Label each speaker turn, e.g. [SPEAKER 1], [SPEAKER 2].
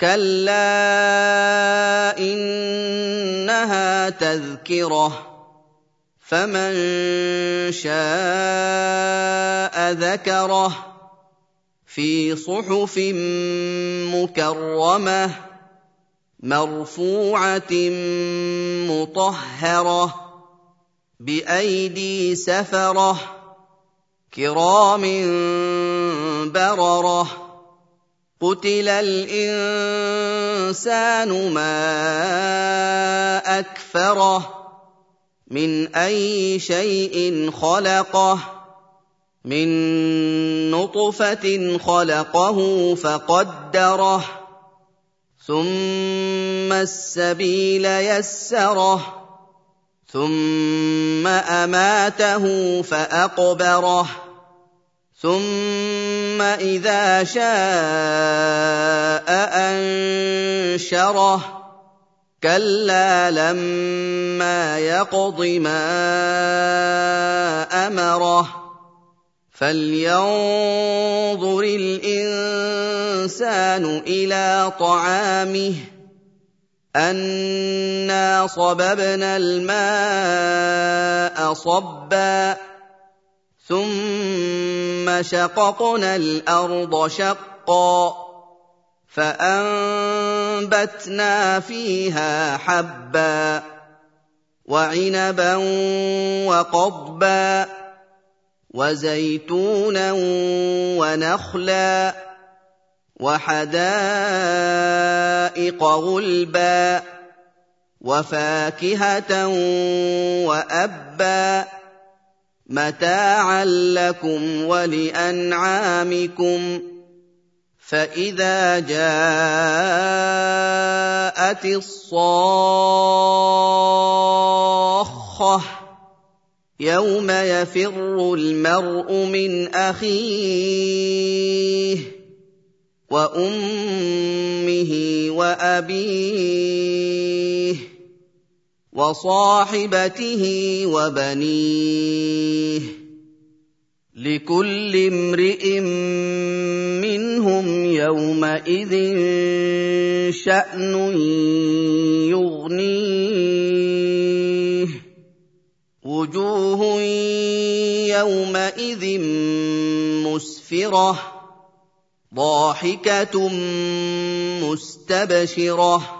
[SPEAKER 1] كلا انها تذكره فمن شاء ذكره في صحف مكرمه مرفوعه مطهره بايدي سفره كرام برره قتل الانسان ما اكفره من اي شيء خلقه من نطفه خلقه فقدره ثم السبيل يسره ثم اماته فاقبره ثم إذا شاء أنشره. كلا لما يقض ما أمره. فلينظر الإنسان إلى طعامه. أنا صببنا الماء صبا. ثم شققنا الأرض شقا فانبتنا فيها حبا وعنبا وقضبا وزيتونا ونخلا وحدائق غلبا وفاكهه وابا متاعا لكم ولأنعامكم فإذا جاءت الصاخة يوم يفر المرء من أخيه وأمه وأبيه وصاحبته وبنيه لكل امرئ منهم يومئذ شأن يغنيه وجوه يومئذ مسفرة ضاحكة مستبشرة